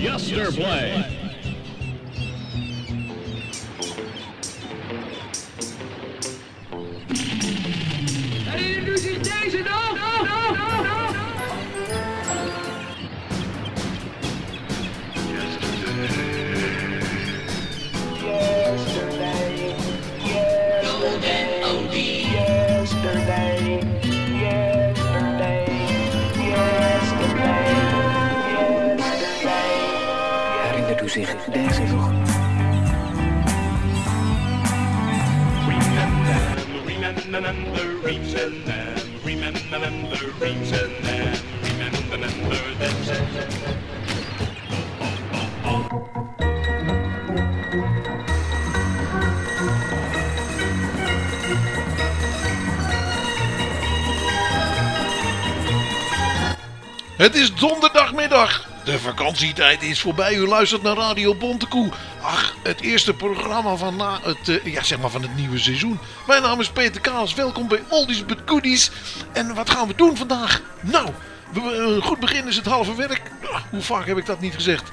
Yesterplay. En Het is donderdagmiddag. De vakantietijd is voorbij. U luistert naar Radio Bontekoe. Het eerste programma van, na het, eh, ja, zeg maar van het nieuwe seizoen. Mijn naam is Peter Kaas. Welkom bij Oldies but Goodies. En wat gaan we doen vandaag? Nou, een goed begin is het halve werk. Hoe vaak heb ik dat niet gezegd?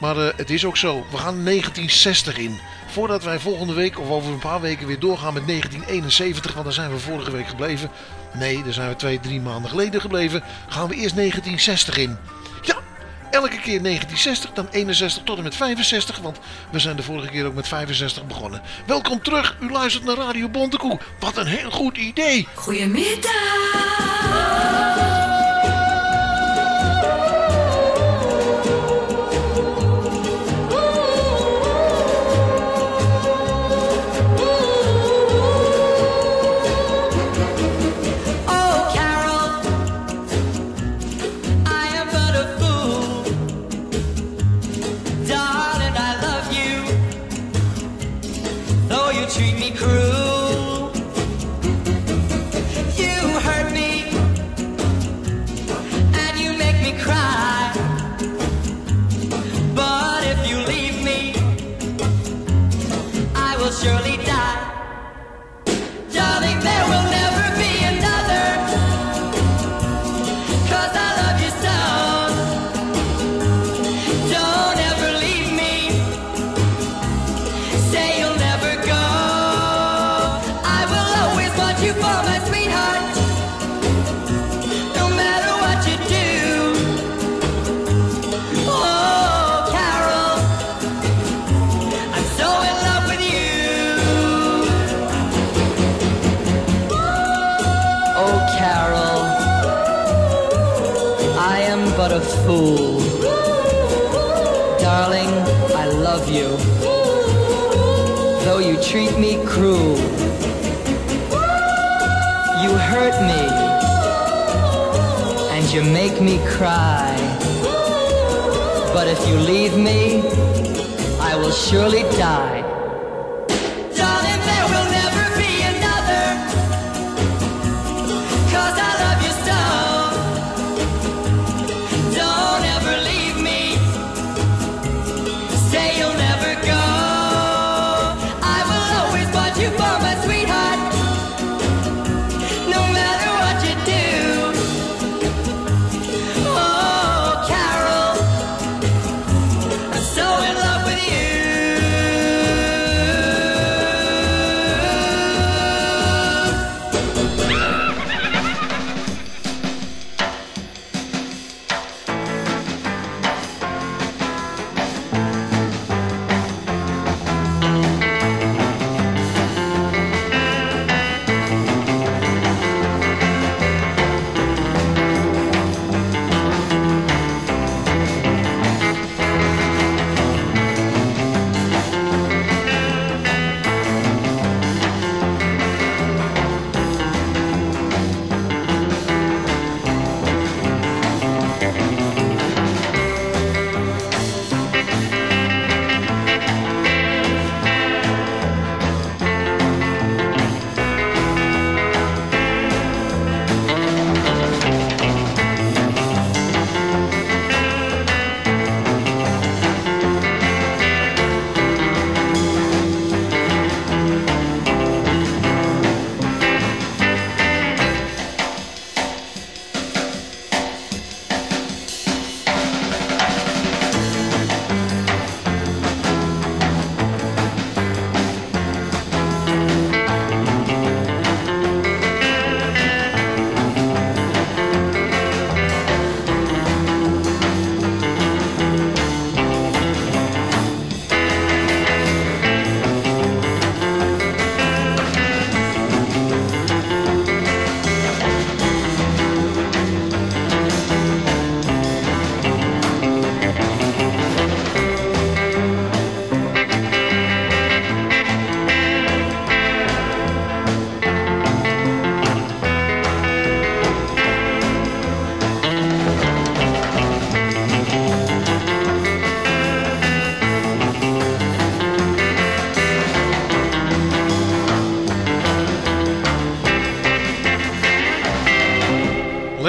Maar eh, het is ook zo. We gaan 1960 in. Voordat wij volgende week of over een paar weken weer doorgaan met 1971. Want daar zijn we vorige week gebleven. Nee, daar zijn we twee, drie maanden geleden gebleven. Gaan we eerst 1960 in. Elke keer 1960, dan 61 tot en met 65. Want we zijn de vorige keer ook met 65 begonnen. Welkom terug. U luistert naar Radio Bontekoe. Wat een heel goed idee. Oh,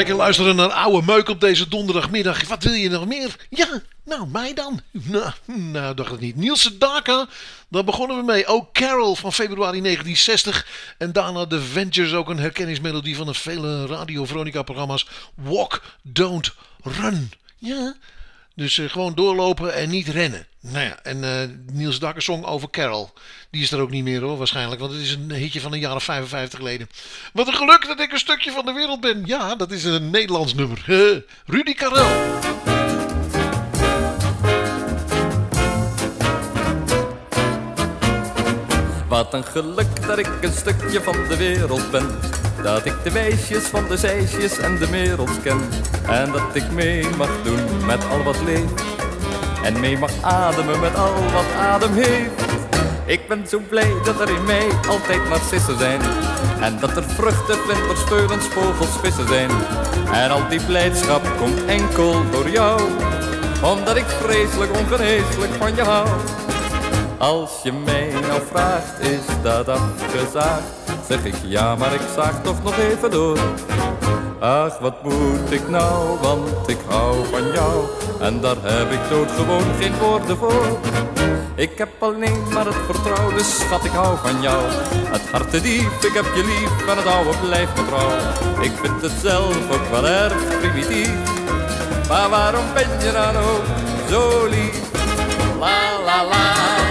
Lekker luisteren naar oude meuk op deze donderdagmiddag. Wat wil je nog meer? Ja, nou, mij dan. Nou, nou dacht het niet. Niels Daka, daar begonnen we mee. Ook Carol van februari 1960. En daarna The Ventures, ook een herkenningsmelodie van de vele Radio Veronica-programma's. Walk, Don't Run. Ja, dus eh, gewoon doorlopen en niet rennen. Nou ja, en eh, Niels Dakker zong over Carol. Die is er ook niet meer hoor, waarschijnlijk. Want het is een hitje van een jaar of 55 geleden. Wat een geluk dat ik een stukje van de wereld ben. Ja, dat is een Nederlands nummer. Rudy Karel. Wat een geluk dat ik een stukje van de wereld ben. Dat ik de weesjes van de zeisjes en de merels ken. En dat ik mee mag doen met al wat leeft. En mee mag ademen met al wat adem heeft. Ik ben zo blij dat er in mij altijd narcissen zijn. En dat er vruchten, vlinders, speulens, vogels, vissen zijn. En al die blijdschap komt enkel door jou. Omdat ik vreselijk ongeneeslijk van je hou. Als je mij nou vraagt, is dat afgezaagd? Zeg ik ja, maar ik zaag toch nog even door. Ach, wat moet ik nou, want ik hou van jou. En daar heb ik doodgewoon geen woorden voor. Ik heb alleen maar het vertrouwen, dus schat, ik hou van jou. Het hart te diep, ik heb je lief en het oude blijft me trouw. Ik vind het zelf ook wel erg primitief. Maar waarom ben je dan ook zo lief? La la la.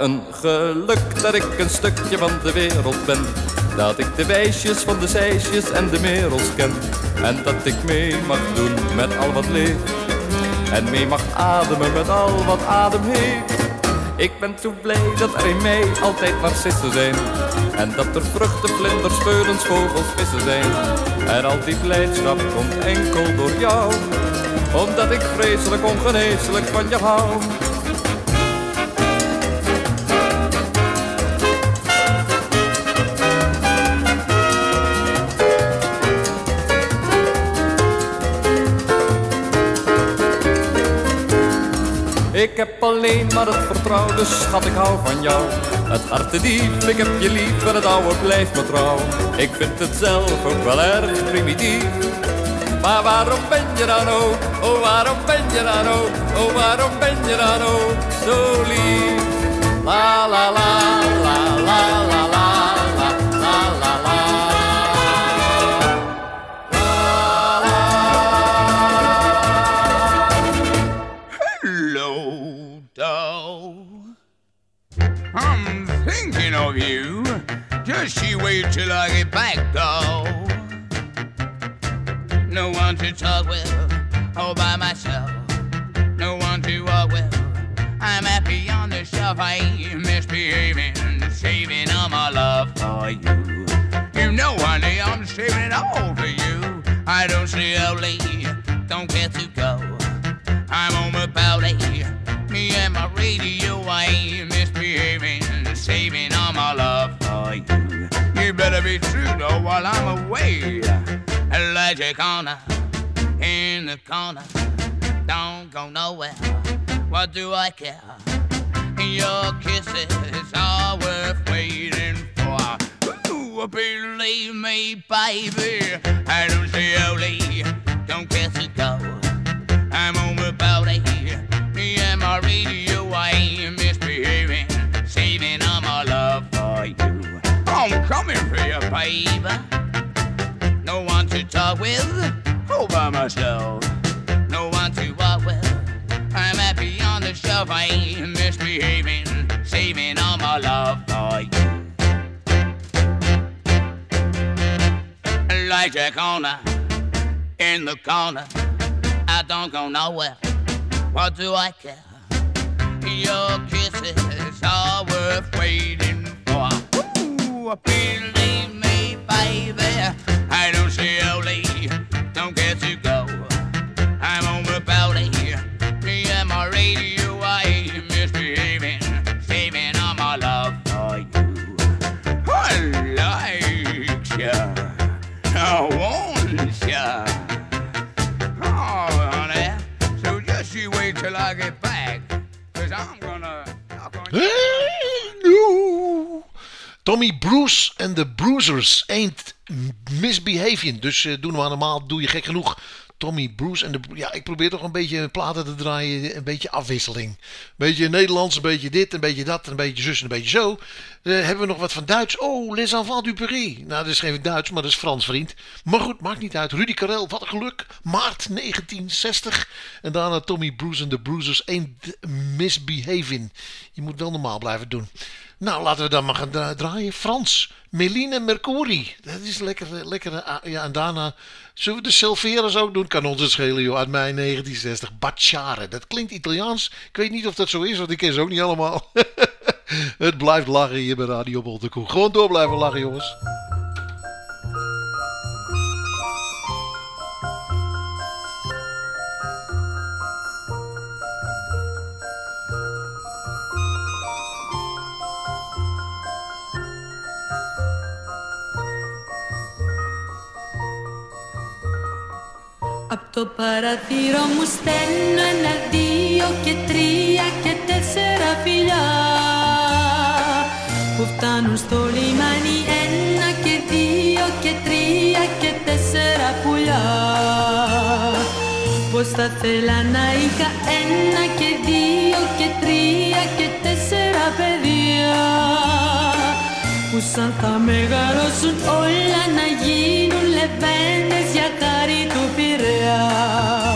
Een geluk dat ik een stukje van de wereld ben. Dat ik de wijsjes van de zeisjes en de merels ken. En dat ik mee mag doen met al wat leeft. En mee mag ademen met al wat adem heeft. Ik ben zo blij dat er in mij altijd narcissen zijn. En dat er vruchten, vlinders, speulens, vogels, vissen zijn. En al die blijdschap komt enkel door jou. Omdat ik vreselijk ongeneeslijk van je hou. Ik heb alleen maar het vertrouwen, dus schat ik hou van jou. Het hart diep, ik heb je lief en het oude blijft me trouw. Ik vind het zelf ook wel erg primitief. Maar waarom ben je dan ook, oh waarom ben je dan ook, oh waarom ben je dan ook zo lief? La la la Just you wait till I get back, doll. No one to talk with, all by myself. No one to walk with. I'm happy on the shelf. I ain't misbehaving, saving all my love for you. You know, honey, I'm saving it all for you. I don't slowly, don't get to go. I'm on my belly. Me and my radio, while I'm away. Elijah corner in the corner, don't go nowhere. What do I care? Your kisses are worth waiting for. Ooh, believe me, baby, I don't say only, don't get to go. I'm on my belly. Me and my radio, I ain't misbehaving. Saving all my love for you. Oh, I'm coming for you, baby. No one to talk with, all by myself. No one to walk with. I'm happy on the shelf, I ain't misbehaving. Saving all my love for you. Like a corner, in the corner. I don't go nowhere. What do I care? Your kisses are worth waiting. Believe me, baby. I don't see only, oh, don't get to go. I'm on the belly. Me and my radio, I misbehaving. Saving all my love for you. I like ya. I want ya. Oh, honey. So just bag. Cause I'm gonna. I'm gonna Hey, no. Tommy Bruce en de Bruisers ain't misbehaving. Dus eh, doen we normaal, doe je gek genoeg. Tommy Bruce en de... Ja, ik probeer toch een beetje platen te draaien. Een beetje afwisseling. Een beetje Nederlands, een beetje dit, een beetje dat, een beetje zus en een beetje zo. Eh, hebben we nog wat van Duits? Oh, Les Enfants du Paris. Nou, dat is geen Duits, maar dat is Frans, vriend. Maar goed, maakt niet uit. Rudy Karel, wat een geluk. Maart 1960. En daarna Tommy Bruce en de Bruisers ain't misbehaving. Je moet wel normaal blijven doen. Nou, laten we dan maar gaan dra- draaien. Frans, Meline Mercuri. Dat is lekker, eh, lekker. eh, Ja, en daarna zullen we de Silveras ook doen. Kan ons het schelen, joh. Uit mei 1960. Bacciare. Dat klinkt Italiaans. Ik weet niet of dat zo is, want ik ken ze ook niet allemaal. het blijft lachen hier bij Radio Boltekoe. Gewoon door blijven lachen, jongens. Απ' το παραθύρο μου στέλνω ένα, δύο και τρία και τέσσερα φιλιά. Που φτάνουν στο λιμάνι ένα και δύο και τρία και τέσσερα πουλιά. Πως θα θέλα να είχα ένα και δύο και τρία και τέσσερα παιδιά. Που σαν θα μεγαλώσουν όλα να γίνουν λεβέντες για χάρη του yeah.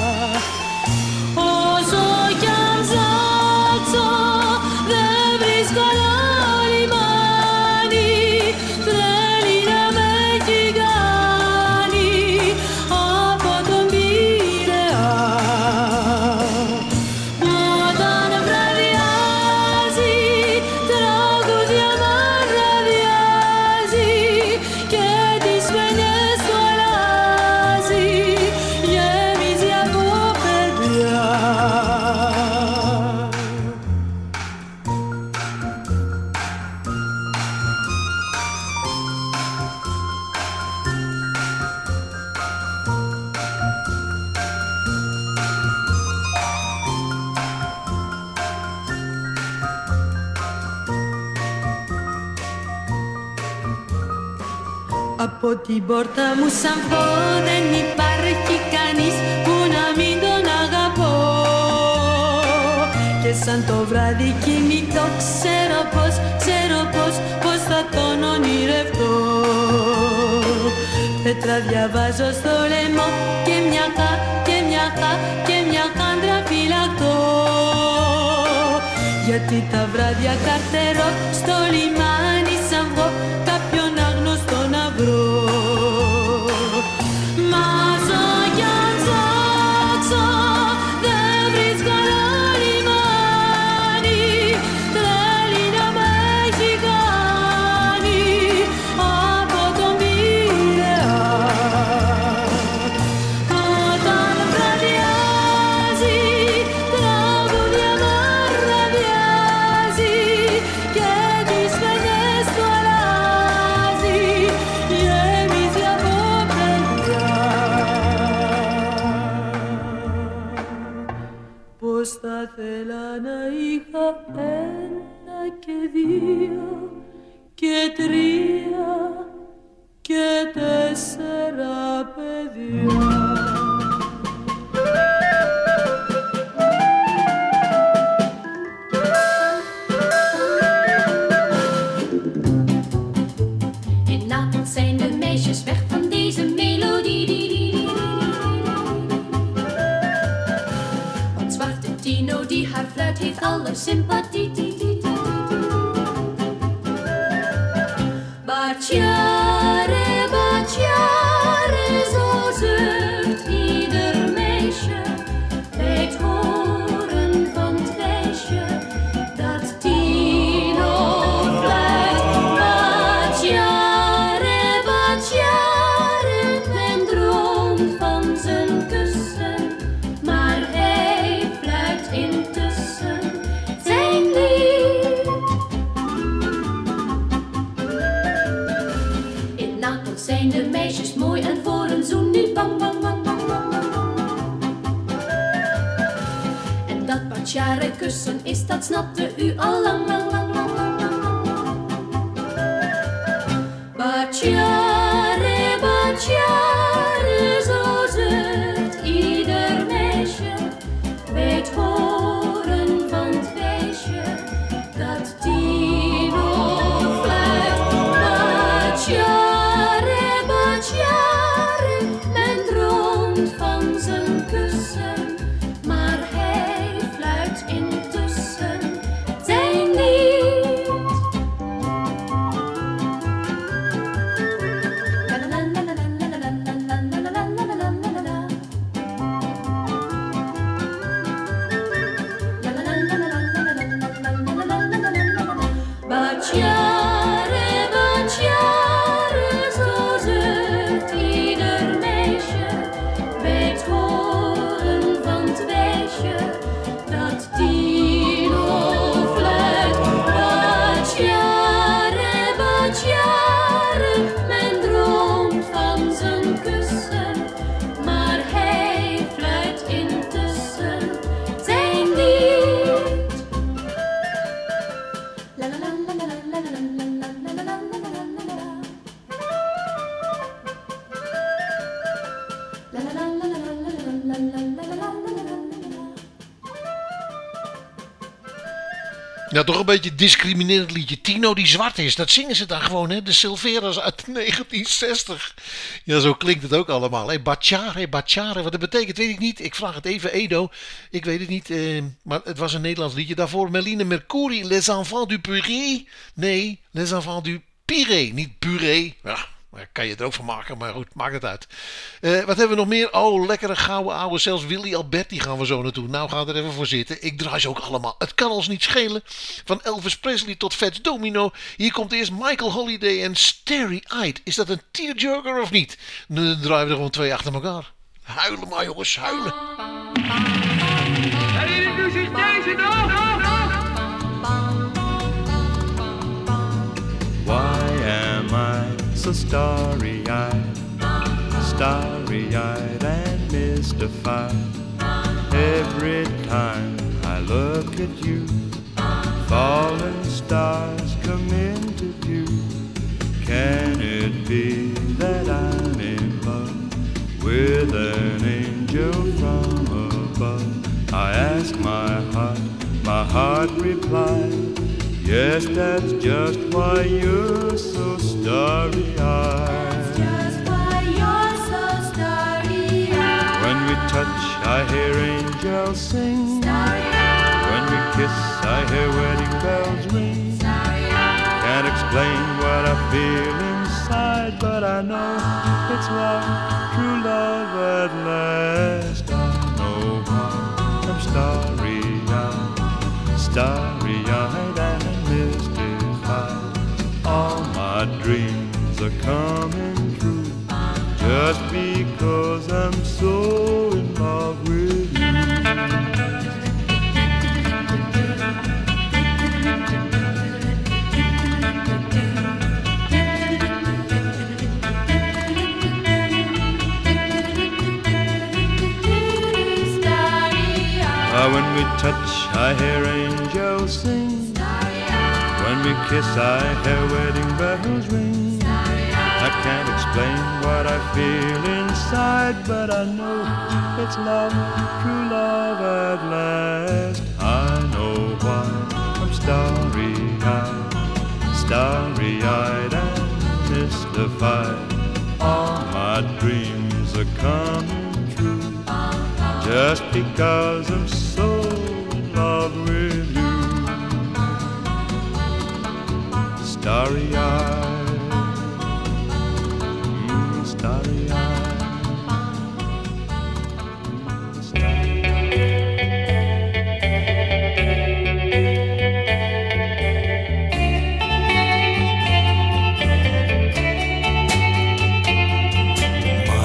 Από την πόρτα μου σαν πω δεν υπάρχει κανείς που να μην τον αγαπώ. Και σαν το βράδυ κοιμηθώ ξέρω πως, ξέρω πως, πως θα τον ονειρευτώ. Πέτρα διαβάζω στο λαιμό και μια χα, και μια χα, και μια χάντρα φυλακτώ. Γιατί τα βράδια καρτερώ zwarte Tino die haar fluit heeft alle sympathie. Is, dat snapte u al lang, lang, Toch een beetje discriminerend liedje. Tino die zwart is, dat zingen ze dan gewoon, hè? De Silveras uit 1960. Ja, zo klinkt het ook allemaal. Hè? Bacciare, Bacciare, wat dat betekent weet ik niet. Ik vraag het even Edo. Ik weet het niet, eh, maar het was een Nederlands liedje. Daarvoor Meline Mercouri, Les Enfants du Purée. Nee, Les Enfants du Pirée, niet puree. Ja, daar kan je het ook van maken, maar goed, maakt het uit. Eh, wat hebben we nog meer? Oh, lekkere gouden ouwe. Zelfs Willy Alberti gaan we zo naartoe. Nou, ga er even voor zitten. Ik draai ze ook allemaal. Het kan ons niet schelen. Van Elvis Presley tot Fats Domino. Hier komt eerst Michael Holiday en Starry Eyed. Is dat een tearjerker of niet? Nu draaien we er gewoon twee achter elkaar. Huilen maar, jongens, huilen. Deze? Why am I so starry eyed, starry eyed and mystified? Every time I look at you, fallen stars come into view. Can it be that I'm in love with an angel from above? I ask my heart, my heart replies. Yes, that's just why you're so starry eyed. Just why you're so starry-eyed. When we touch, I hear angels sing. When we kiss, I hear wedding bells ring. Can't explain what I feel inside, but I know it's love, true love at last. I know I'm starry eyed, starry are coming true just because I'm so in love with you. Ah, when we touch, I hear angels sing. When we kiss, I hear wedding bells ring. Explain what I feel inside, but I know it's love, true love at last. I know why I'm starry eyed, starry eyed and mystified. All my dreams are coming true just because I'm so in love with you. Starry eyed, My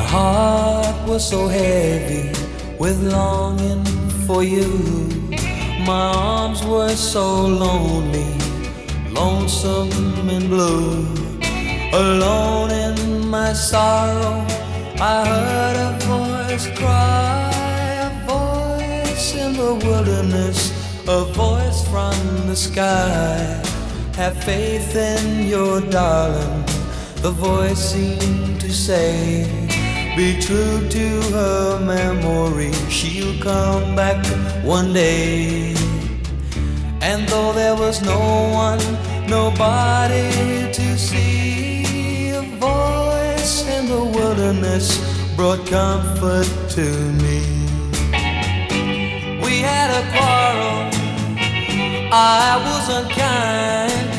heart was so heavy with longing for you. My arms were so lonely, lonesome and blue. Alone in my sorrow, I heard a voice cry, a voice in the wilderness, a voice from the sky. Have faith in your darling. The voice seemed to say, Be true to her memory. She'll come back one day. And though there was no one, nobody to see, wilderness brought comfort to me. We had a quarrel, I was unkind.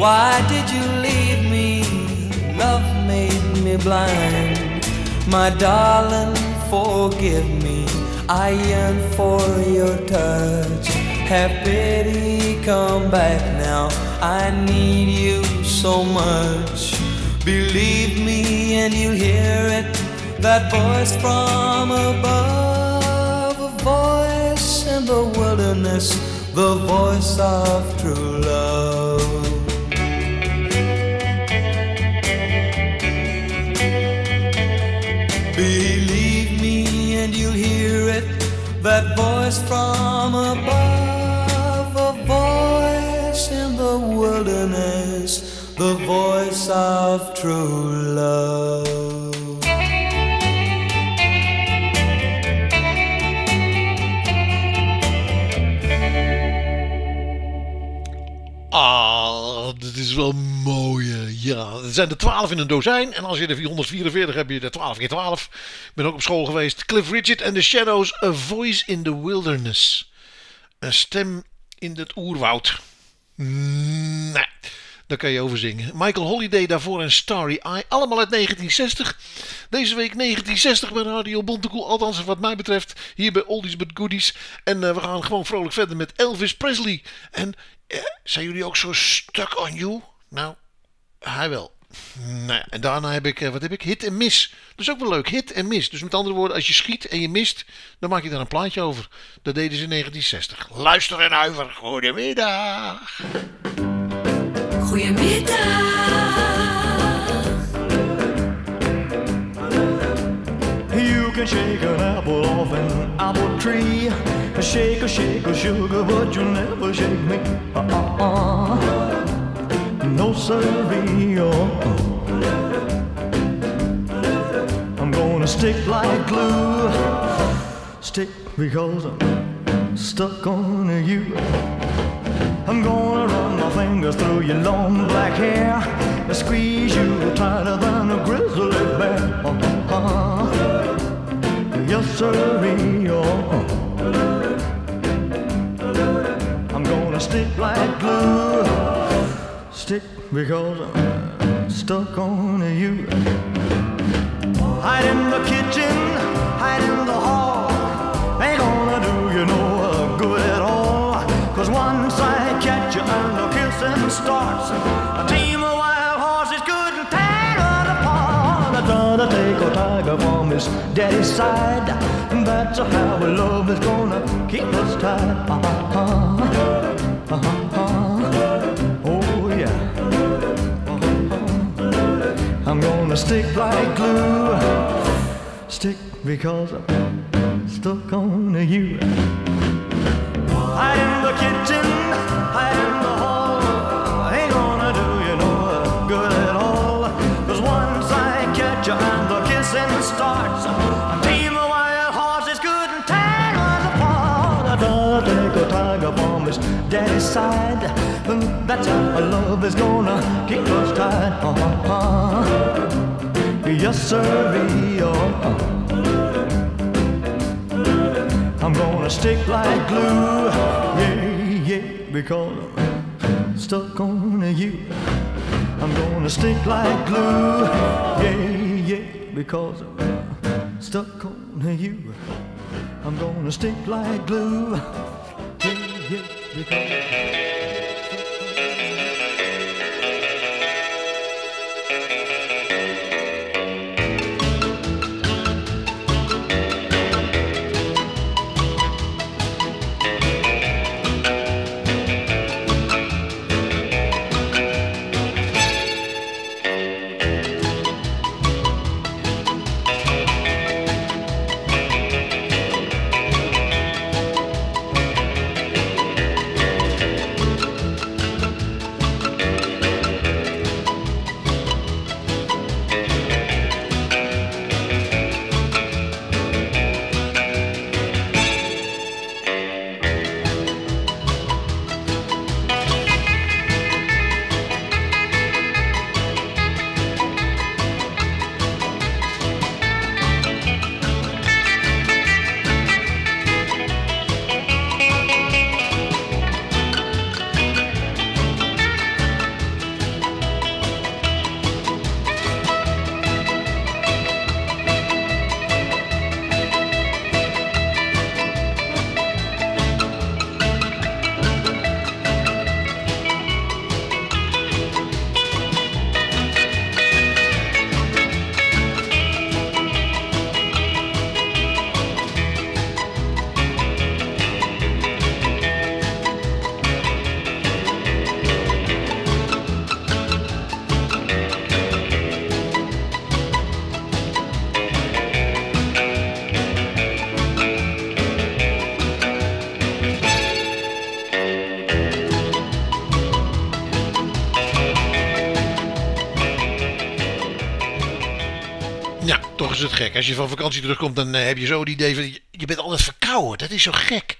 Why did you leave me? Love made me blind. My darling, forgive me. I yearn for your touch. Have pity, come back now. I need you so much. Believe me, and you'll hear it. That voice from above, a voice in the wilderness, the voice of true love. Believe me, and you'll hear it. That voice from above, a voice in the wilderness, the voice of true love. Ah, dit is wel mooi. eh, Ja, er zijn er 12 in een dozijn. En als je er 444 hebt, heb je er 12 keer 12. Ik ben ook op school geweest. Cliff Richard and the Shadows, A Voice in the Wilderness. Een stem in het oerwoud. Mm, daar kan je over zingen. Michael Holiday daarvoor en Starry Eye. Allemaal uit 1960. Deze week 1960 bij Radio Bontekoe. Althans, wat mij betreft. Hier bij Oldies But Goodies. En eh, we gaan gewoon vrolijk verder met Elvis Presley. En eh, zijn jullie ook zo stuck on you? Nou, hij wel. Nou en daarna heb ik, eh, wat heb ik? Hit en mis. Dat is ook wel leuk, hit en mis. Dus met andere woorden, als je schiet en je mist, dan maak je daar een plaatje over. Dat deden ze in 1960. Luister en huiver. Goedemiddag. Goedemiddag. You can shake an apple off an apple tree. Shake a shake a sugar, but you'll never shake me. Uh-uh. No siree. Uh-uh. I'm gonna stick like glue. Stick because I'm stuck on you. I'm gonna run my fingers through your long black hair and squeeze you tighter than a grizzly bear. Uh-huh. Yes, sirree. Uh-uh. I'm gonna stick like glue. Stick because I'm stuck on you. Hide in the kitchen, hide in the hall. Ain't gonna do you no good at all. Cause you and starts, a team of wild horses couldn't tear us apart. I gotta take a tiger from his daddy's side. That's how love is gonna keep us tied. Uh-huh. Uh-huh. Oh yeah. Uh-huh. I'm gonna stick like glue. Stick because I'm stuck on you. Hide in the kitchen, hide in the hall. Daddy's side. That's how love is gonna keep us tied. Uh-huh. Yes, sir, uh-huh. I'm gonna stick like glue, yeah, yeah, because I'm stuck on you. I'm gonna stick like glue, yeah, yeah, because I'm stuck on you. I'm gonna stick like glue, yeah, yeah, Goodbye. Because. het gek. Als je van vakantie terugkomt, dan eh, heb je zo het idee van... je- bent altijd verkouden. Dat is zo gek.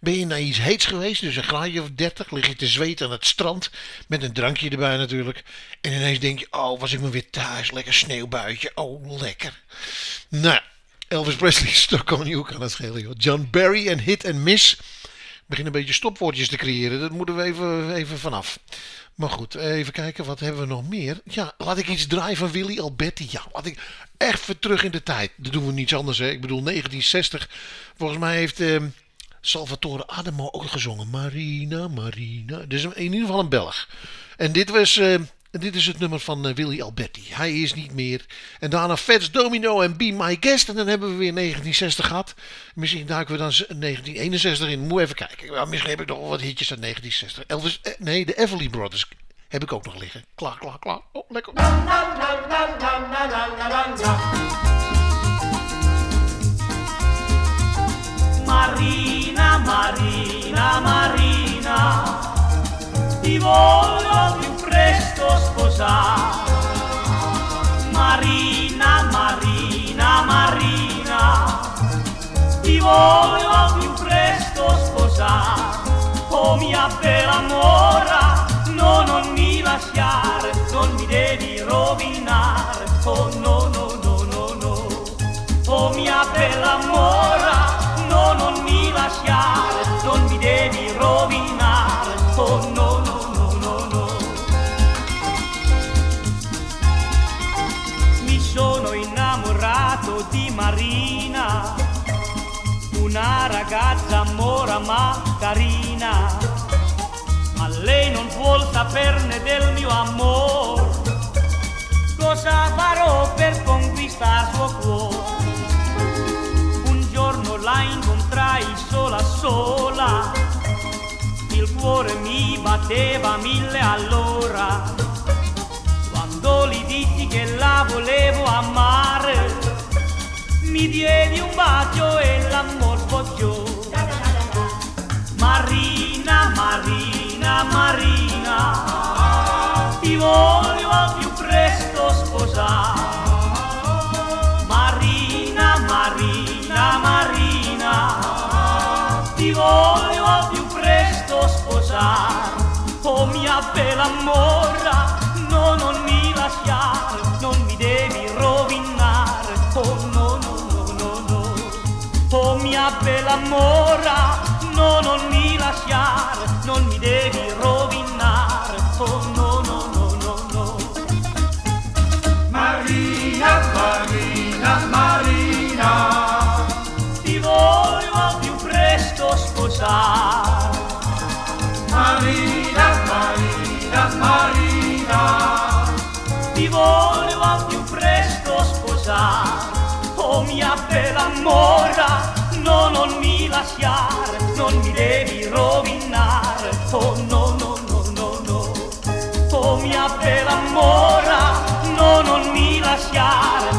Ben je naar iets heets geweest, dus een graadje of 30, lig je te zweten aan het strand. Met een drankje erbij natuurlijk. En ineens denk je, oh, was ik maar weer thuis. Lekker sneeuwbuitje. Oh, lekker. Nou, Elvis Presley kan niet ook aan het schelen. Joh. John Barry en Hit and Miss. Begin een beetje stopwoordjes te creëren. Dat moeten we even, even vanaf. Maar goed, even kijken, wat hebben we nog meer? Ja, laat ik iets draaien van Willy Alberti. Ja, laat ik even terug in de tijd. Dat doen we niets anders, hè. Ik bedoel, 1960. Volgens mij heeft ehm, Salvatore Adamo ook gezongen. Marina, Marina. Dus in ieder geval een Belg. En dit was... ehm, dit is het nummer van eh, Willy Alberti. Hij is niet meer. En daarna Fats Domino en Be My Guest. En dan hebben we weer 1960 gehad. Misschien duiken we dan z- 1961 in. Moet even kijken. Misschien heb ik nog wat hitjes uit 1960. Elvis, eh, nee, de Everly Brothers heb ik ook nog liggen. Klaar, klaar, klaar. Oh, lekker. Marina, Marina, Marina, ti voglio più presto sposare. Marina, Marina, Marina, ti voglio più presto sposare. Oh mia bella mora, no, non mi lasciare, non mi devi rovinare. Oh no, no, no, no, no. Oh mia bella mora, no, non mi lasciare, non mi devi rovinare. Oh no, no, no, no, no. Mi sono innamorato di Marina, una ragazza mora ma carina. Ma lei non vuol saperne del mio amore. Cosa farò per conquistar suo cuore? Un giorno la incontrai sola sola, il cuore mi batteva mille all'ora. Quando gli dissi che la volevo amare, mi diedi un bacio e l'amor sbocciò. Marina, Marina, Marina, ti voglio più presto sposare. Marina, Marina, Marina, ti voglio più presto sposare. Oh mia bella mora, no, non mi lasciare, non mi devi rovinare. Oh no, no, no, no, no. Oh mia bella mora, no, non mi lasciare, non mi devi rovinare. Oh no, no, no, no, no. Marina, Marina, Marina, ti voglio più presto sposare. Marina, Marina, Marina, ti voglio più presto sposare. Oh mia bella mora, no, non mi lasciare, lasciare,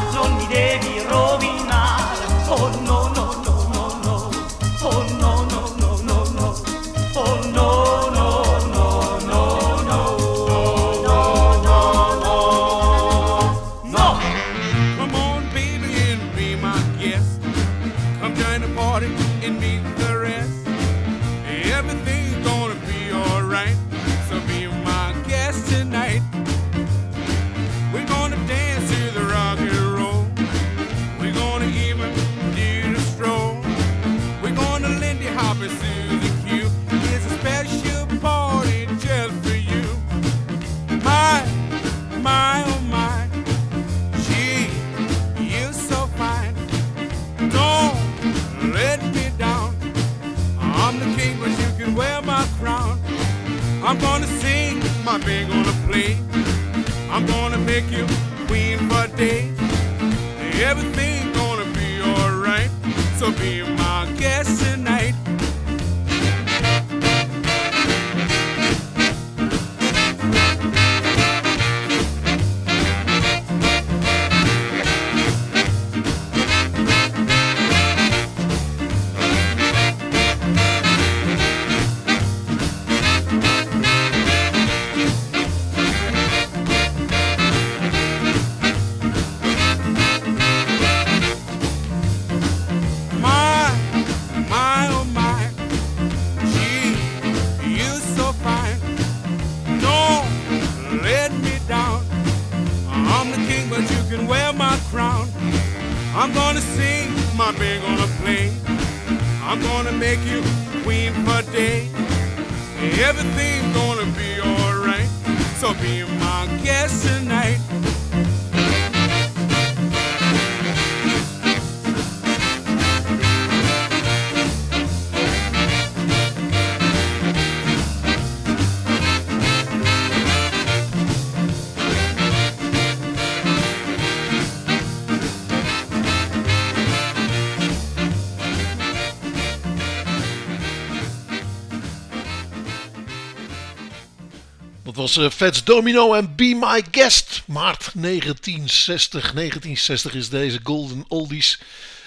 was eh, Fats Domino en Be My Guest. Maart 1960. 1960 is deze Golden Oldies.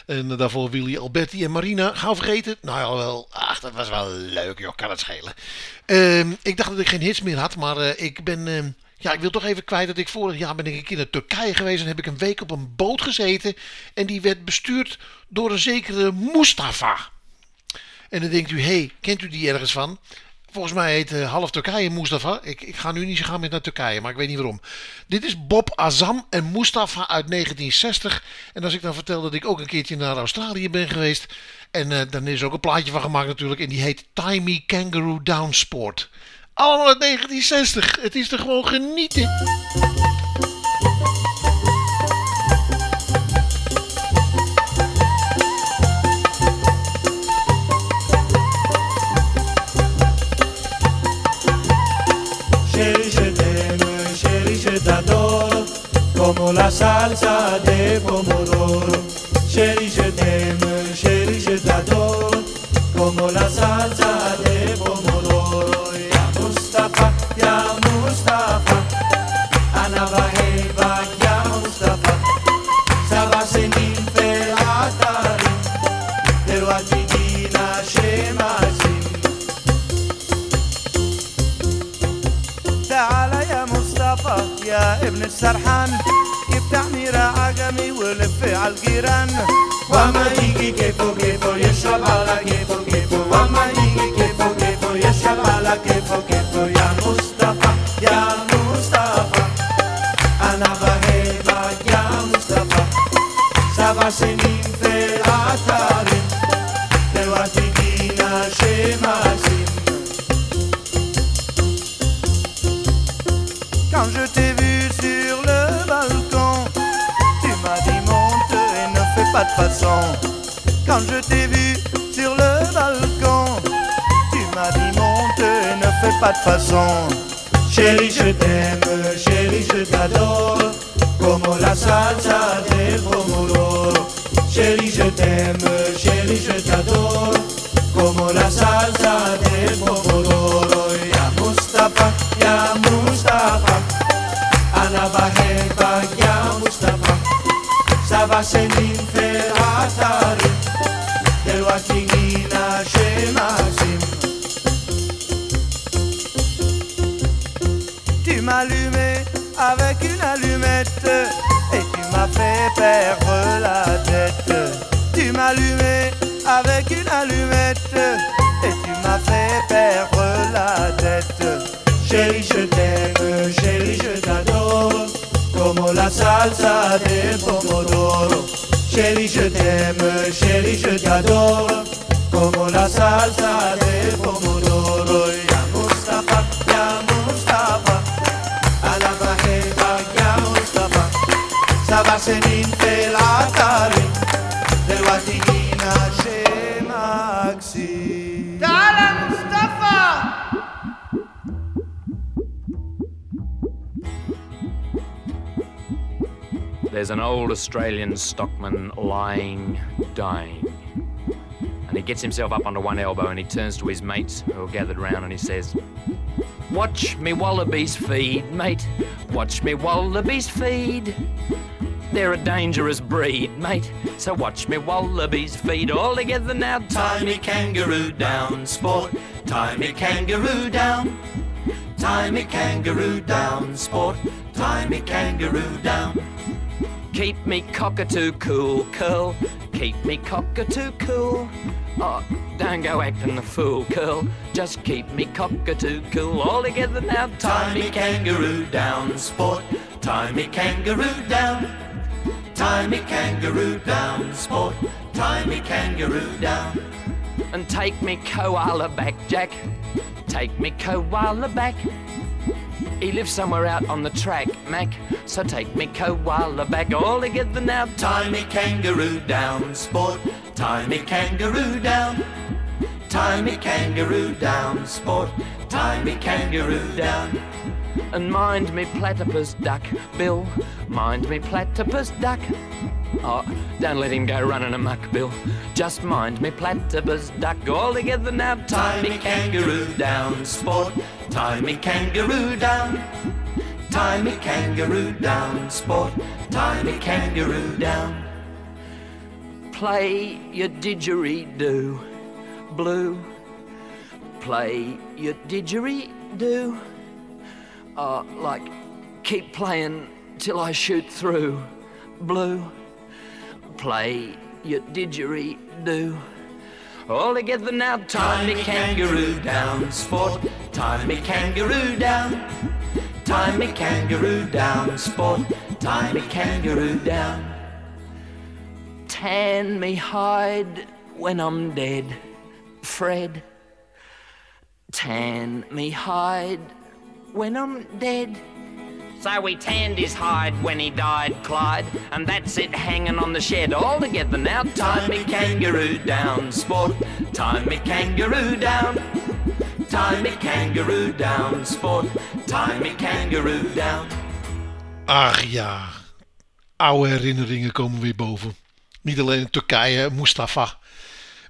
En eh, daarvoor Willy Alberti en Marina. Gauw vergeten. Nou ja, wel. Ach, dat was wel leuk, joh. Kan het schelen. Ehm, ik dacht dat ik geen hits meer had. Maar eh, ik ben. ehm, ja, ik wil toch even kwijt dat ik vorig jaar ben ik een keer Turkije geweest. En heb ik een week op een boot gezeten. En die werd bestuurd door een zekere Mustafa. En dan denkt u, hé, hey, kent u die ergens van? Volgens mij heet eh, half Turkije Mustafa. Ik, ik ga nu niet zo gaan met naar Turkije, maar ik weet niet waarom. Dit is Bob Azam en Mustafa uit 1960. En als ik dan vertel dat ik ook een keertje naar Australië ben geweest. En eh, dan is er ook een plaatje van gemaakt natuurlijk. En die heet Tie Me Kangaroo Down Sport. Allemaal uit 1960. Het is er gewoon genieten. La salsa de pomodoro. Et tu m'as fait perdre la tête. Tu m'allumais avec une allumette et tu m'as fait perdre la tête. Chérie, je t'aime, chérie, je t'adore, comme la salsa de pomodoro. Chérie, je t'aime, chérie, je t'adore, Saba Senin Felatari, del Watigina Shemaxi. تعال مصطفى There's an old Australian stockman lying, dying. And he gets himself up onto one elbow and he turns to his mates who are gathered round and he says, Watch me wallabies feed, mate. Watch me wallabies feed. They're a dangerous breed, mate. So watch me wallabies feed all together now. Tie me kangaroo down, sport. Tie me kangaroo down. Tie me kangaroo down, sport. Tie me kangaroo down. Keep me cockatoo cool, curl. Keep me cockatoo cool. Oh, don't go acting the fool, curl. Just keep me cockatoo cool. All together now. Tie me kangaroo down, sport. Tie me kangaroo down. Tie me kangaroo down, sport. Tie me kangaroo down. And take me koala back, Jack. Take me koala back. He lives somewhere out on the track, Mac. So take me koala back. All together now. Tie me kangaroo down, sport. Tie me kangaroo down. Tie me kangaroo down, sport. Tie me kangaroo down. And mind me platypus duck, Bill. Mind me platypus duck. Oh, don't let him go running amok, Bill. Just mind me platypus duck. All together now. Tie me kangaroo down, sport. Tie me kangaroo down. Tie me kangaroo down, sport. Tie me kangaroo down. Play your didgeridoo, blue. Play your didgeridoo. Uh, like, keep playing till I shoot through, blue. Play your didgeridoo. All together now, Tie me kangaroo down, sport. Tie me kangaroo down. Tie me kangaroo down, sport. Tie me kangaroo down. Tan me hide when I'm dead, Fred. Tan me hide when I'm dead. So we tanned his hide when he died, Clyde, and that's it hanging on the shed all together now. Tie me kangaroo down, sport. Tie me kangaroo down. Tie me kangaroo down, sport. Tie me kangaroo down. Ach ja, oude herinneringen komen weer boven. Niet alleen in Turkije, Mustafa.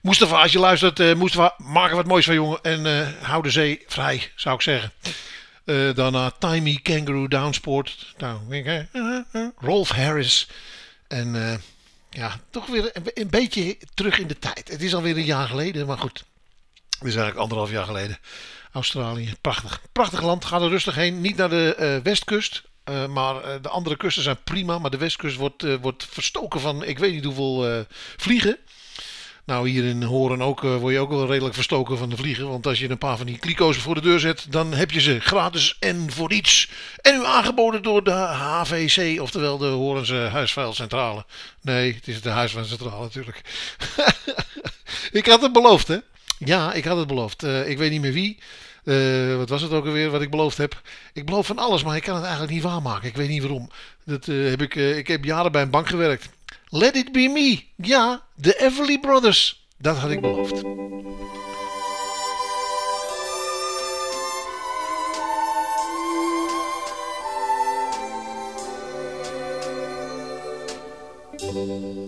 Mustafa, als je luistert, eh Mustafa, maak er wat moois van jongen. En eh, hou de zee vrij, zou ik zeggen. Eh, daarna Timey Kangaroo Downsport. Nou, Rolf Harris. En ja, toch weer een, beetje terug in de tijd. Het is alweer een jaar geleden, maar goed. Het is eigenlijk anderhalf jaar geleden. Australië, prachtig. Prachtig land, ga er rustig heen. Niet naar de westkust, maar de andere kusten zijn prima. Maar de westkust wordt, wordt verstoken van ik weet niet hoeveel vliegen. Nou, hier in Horen ook, eh, word je ook wel redelijk verstoken van de vliegen. Want als je een paar van die kliko's voor de deur zet, dan heb je ze gratis en voor iets. En u aangeboden door de HVC, oftewel de Horense Huisvuilcentrale. Nee, het is de Huisvuilcentrale natuurlijk. ik had het beloofd, hè? Ja, ik had het beloofd. Eh, ik weet niet meer wie. Eh, wat was het ook alweer wat ik beloofd heb? Ik beloof van alles, maar ik kan het eigenlijk niet waarmaken. Ik weet niet waarom. Dat, heb ik, ik heb jaren bij een bank gewerkt. Let it be me. Ja, de Everly Brothers. Dat had ik beloofd.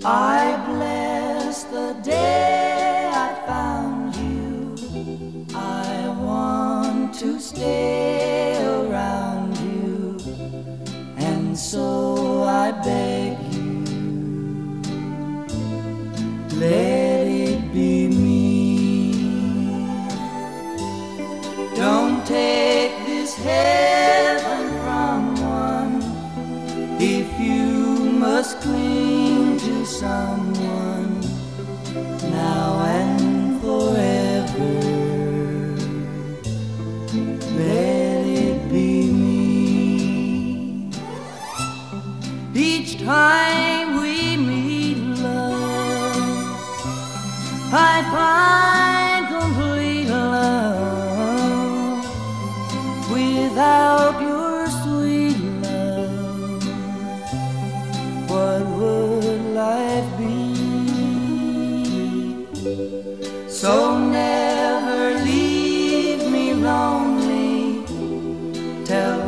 I bless the day I found you. I want to stay around you, and so let it be me. Don't take this heaven from one if you must cling to someone now and forever. Let it be me. Each time I find complete love without your sweet love. What would life be? So never leave me lonely. Tell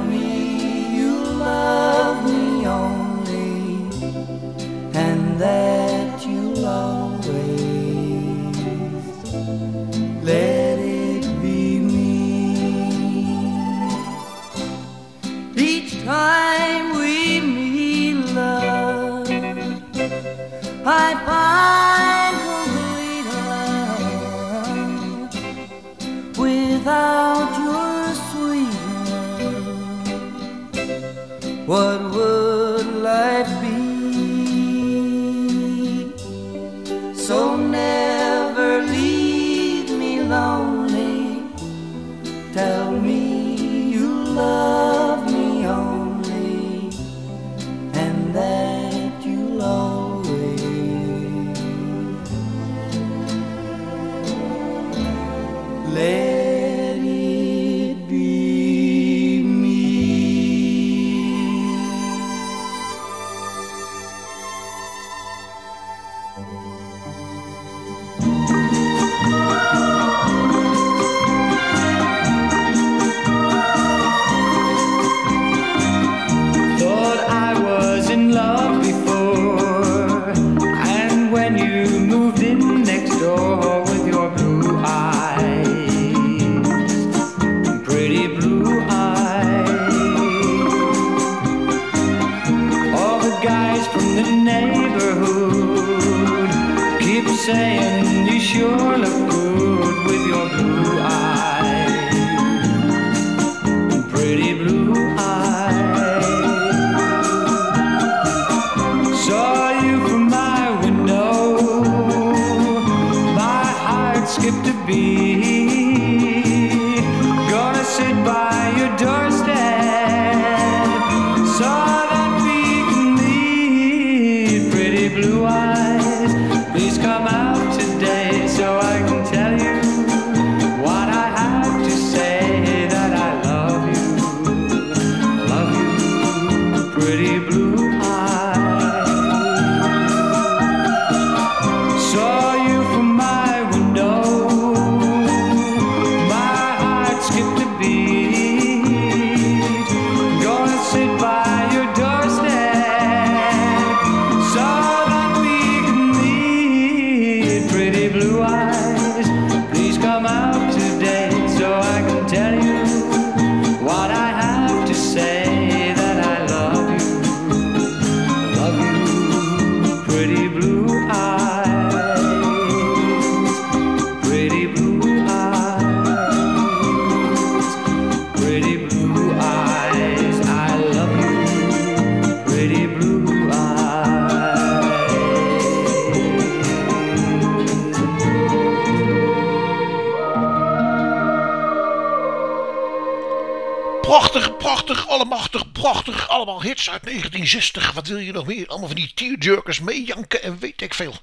Skipped a beat. Allemaal hits uit 1960. Wat wil je nog meer? Allemaal van die tearjerkers meejanken en weet ik veel.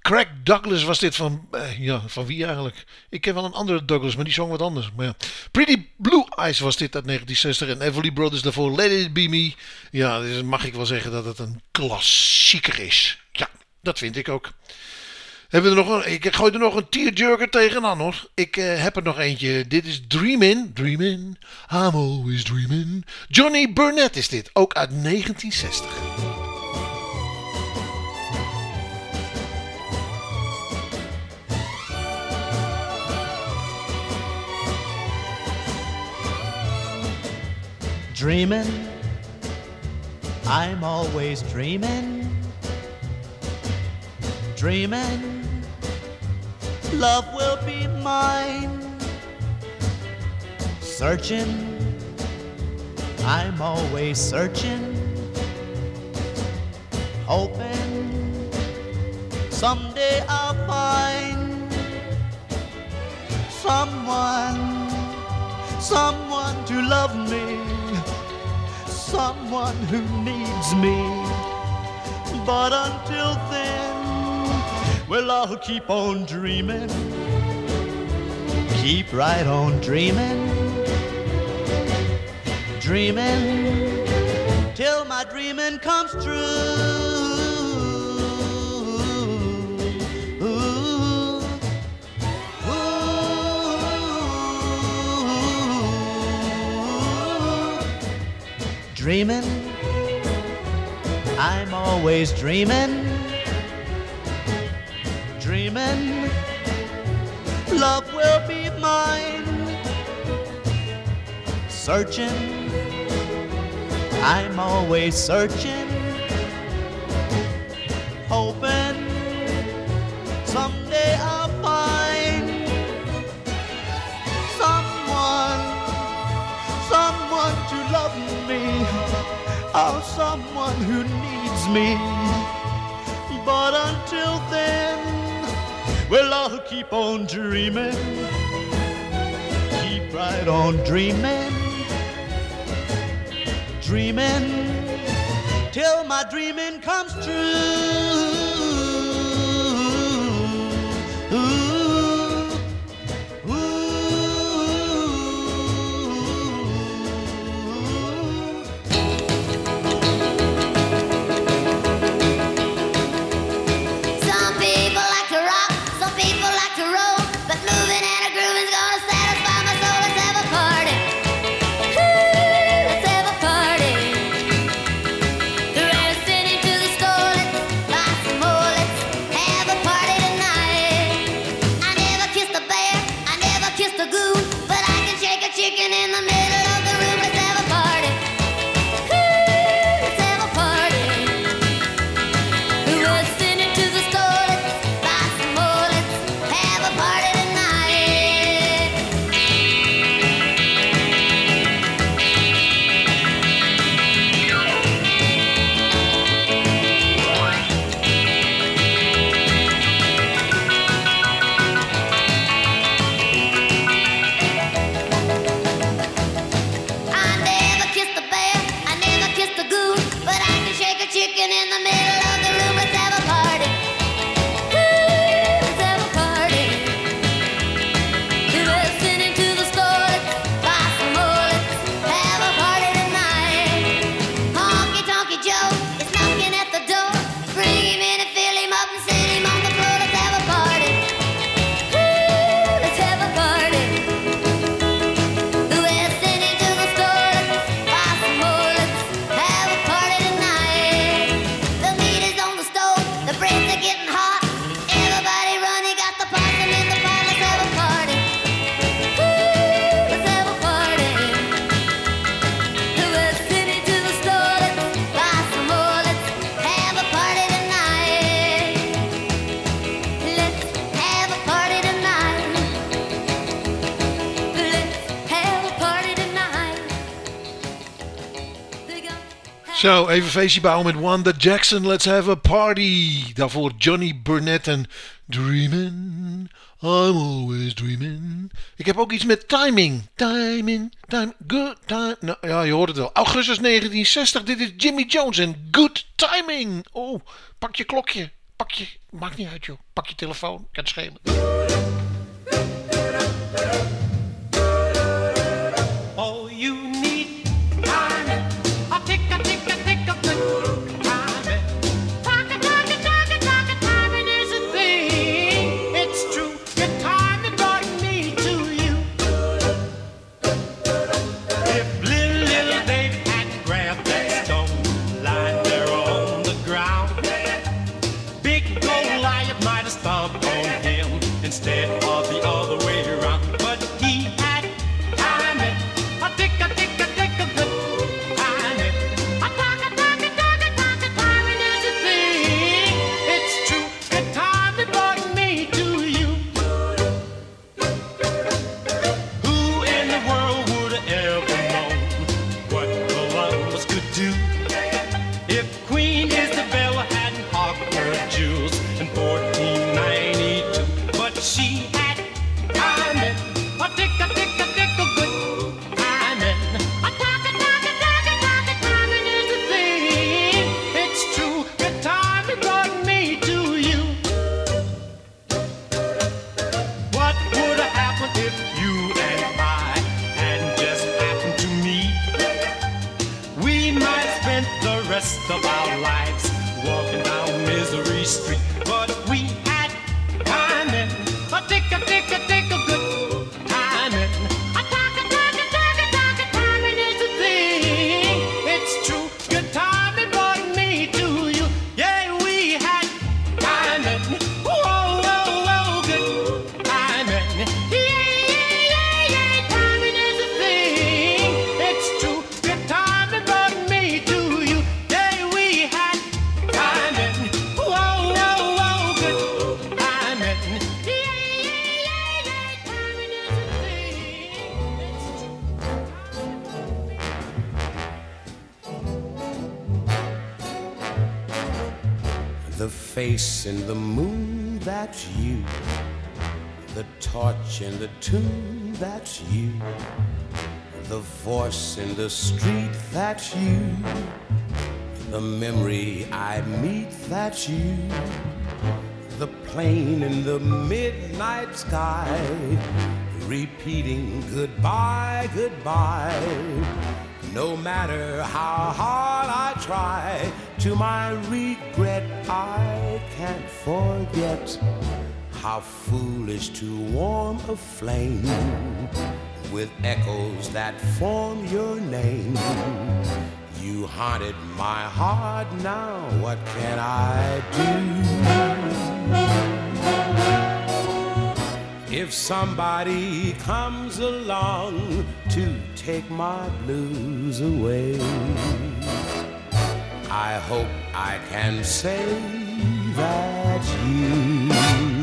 Craig Douglas was dit van, eh, ja, van wie eigenlijk? Ik ken wel een andere Douglas, maar die zong wat anders. Maar ja. Pretty Blue Eyes was dit uit 1960. En Everly Brothers daarvoor Let It Be Me. Ja, dus mag ik wel zeggen dat het een klassieker is. Ja, dat vind ik ook. Hebben we er nog een, ik gooi er nog een tearjerker tegenaan hoor. Ik eh, heb er nog eentje. Dit is Dreamin'. Dreamin'. I'm always dreamin'. Johnny Burnett is dit. Ook uit 1960. Dreaming, I'm always dreaming. Dreaming, love will be mine. Searching, I'm always searching. Hoping someday I'll find someone, someone to love me someone who needs me. But until then, well, I'll keep on dreaming. Keep right on dreaming. Dreaming till my dreaming comes true. Dreaming, I'm always dreaming. Dreaming, love will be mine. Searching, I'm always searching. Hoping someday I'll find someone, someone to love me. Oh, someone who needs me. But until then, well, I'll keep on dreaming. Keep right on dreaming. Dreaming till my dreaming comes true. getting Zo, even feestje bouwen met Wanda Jackson. Let's have a party. Daarvoor Johnny Burnett en Dreamin'. I'm always dreaming. Ik heb ook iets met timing. Timing, time, good time. Nou, ja, je hoort het wel. Augustus 1960. Dit is Jimmy Jones en Good Timing. Oh, pak je klokje. Pak je, maakt niet uit joh. Pak je telefoon, kan schelen. The street, that's you. The memory I meet, that's you. The plane in the midnight sky, repeating goodbye, goodbye. No matter how hard I try, to my regret, I can't forget how foolish to warm a flame with echoes that form your name. You haunted my heart, now what can I do? If somebody comes along to take my blues away, I hope I can say that's you.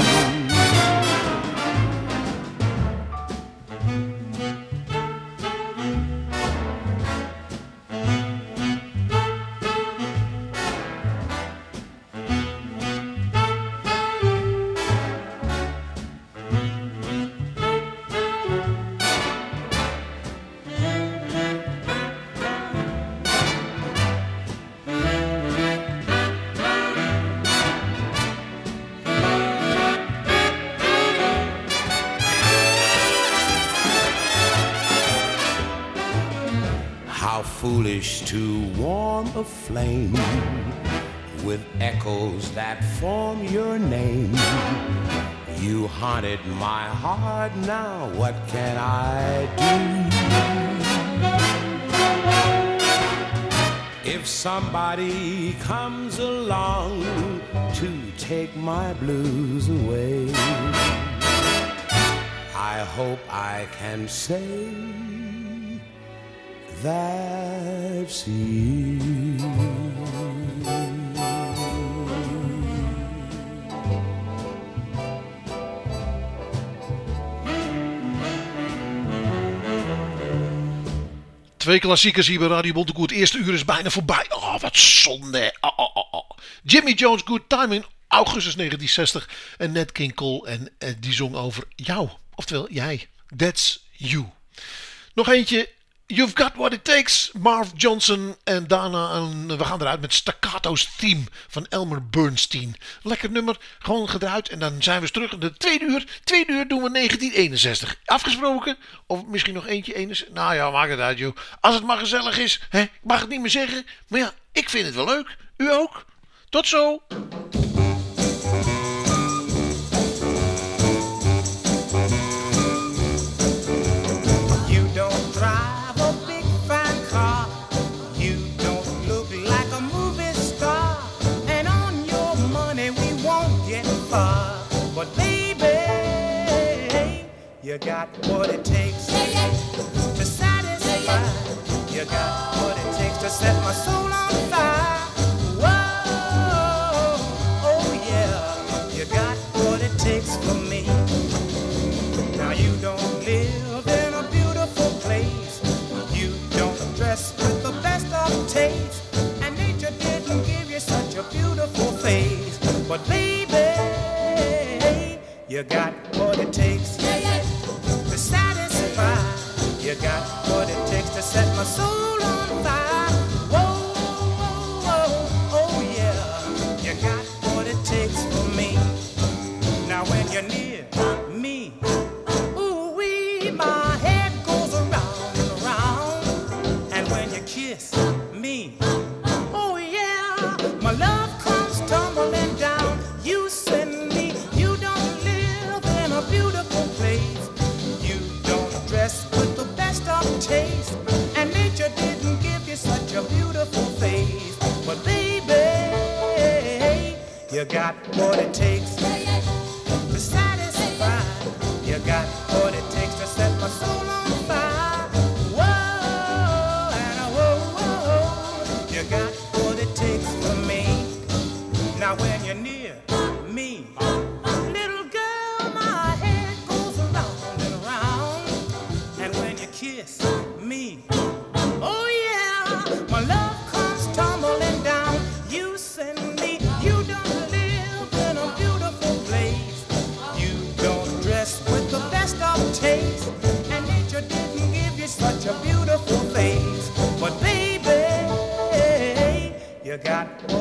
To warm a flame with echoes that form your name. You haunted my heart, now what can I do? If somebody comes along to take my blues away, I hope I can say that's you. Twee klassiekers hier bij Radio Bontekoe. Het eerste uur is bijna voorbij. Oh, wat zonde. Oh, oh, oh. Jimmy Jones, Good Time in augustus 1960. En Nat King Cole. En eh, die zong over jou. Oftewel, jij. That's you. Nog eentje. You've Got What It Takes. Marv Johnson. En daarna, een, we gaan eruit met Staccato's Theme van Elmer Bernstein. Lekker nummer. Gewoon gedraaid. En dan zijn we eens terug de tweede uur. Tweede uur doen we 1961. Afgesproken? Of misschien nog eentje 61? Nou ja, maakt het uit joh. Als het maar gezellig is. Hè? Ik mag het niet meer zeggen. Maar ja, ik vind het wel leuk. U ook? Tot zo. You got what it takes to satisfy. You got what it takes to set my soul on fire. Whoa, oh yeah, you got what it takes for me. Now you don't live in a beautiful place. You don't dress with the best of taste. And nature didn't give you such a beautiful face. But baby, you got what it takes sou got what it takes got.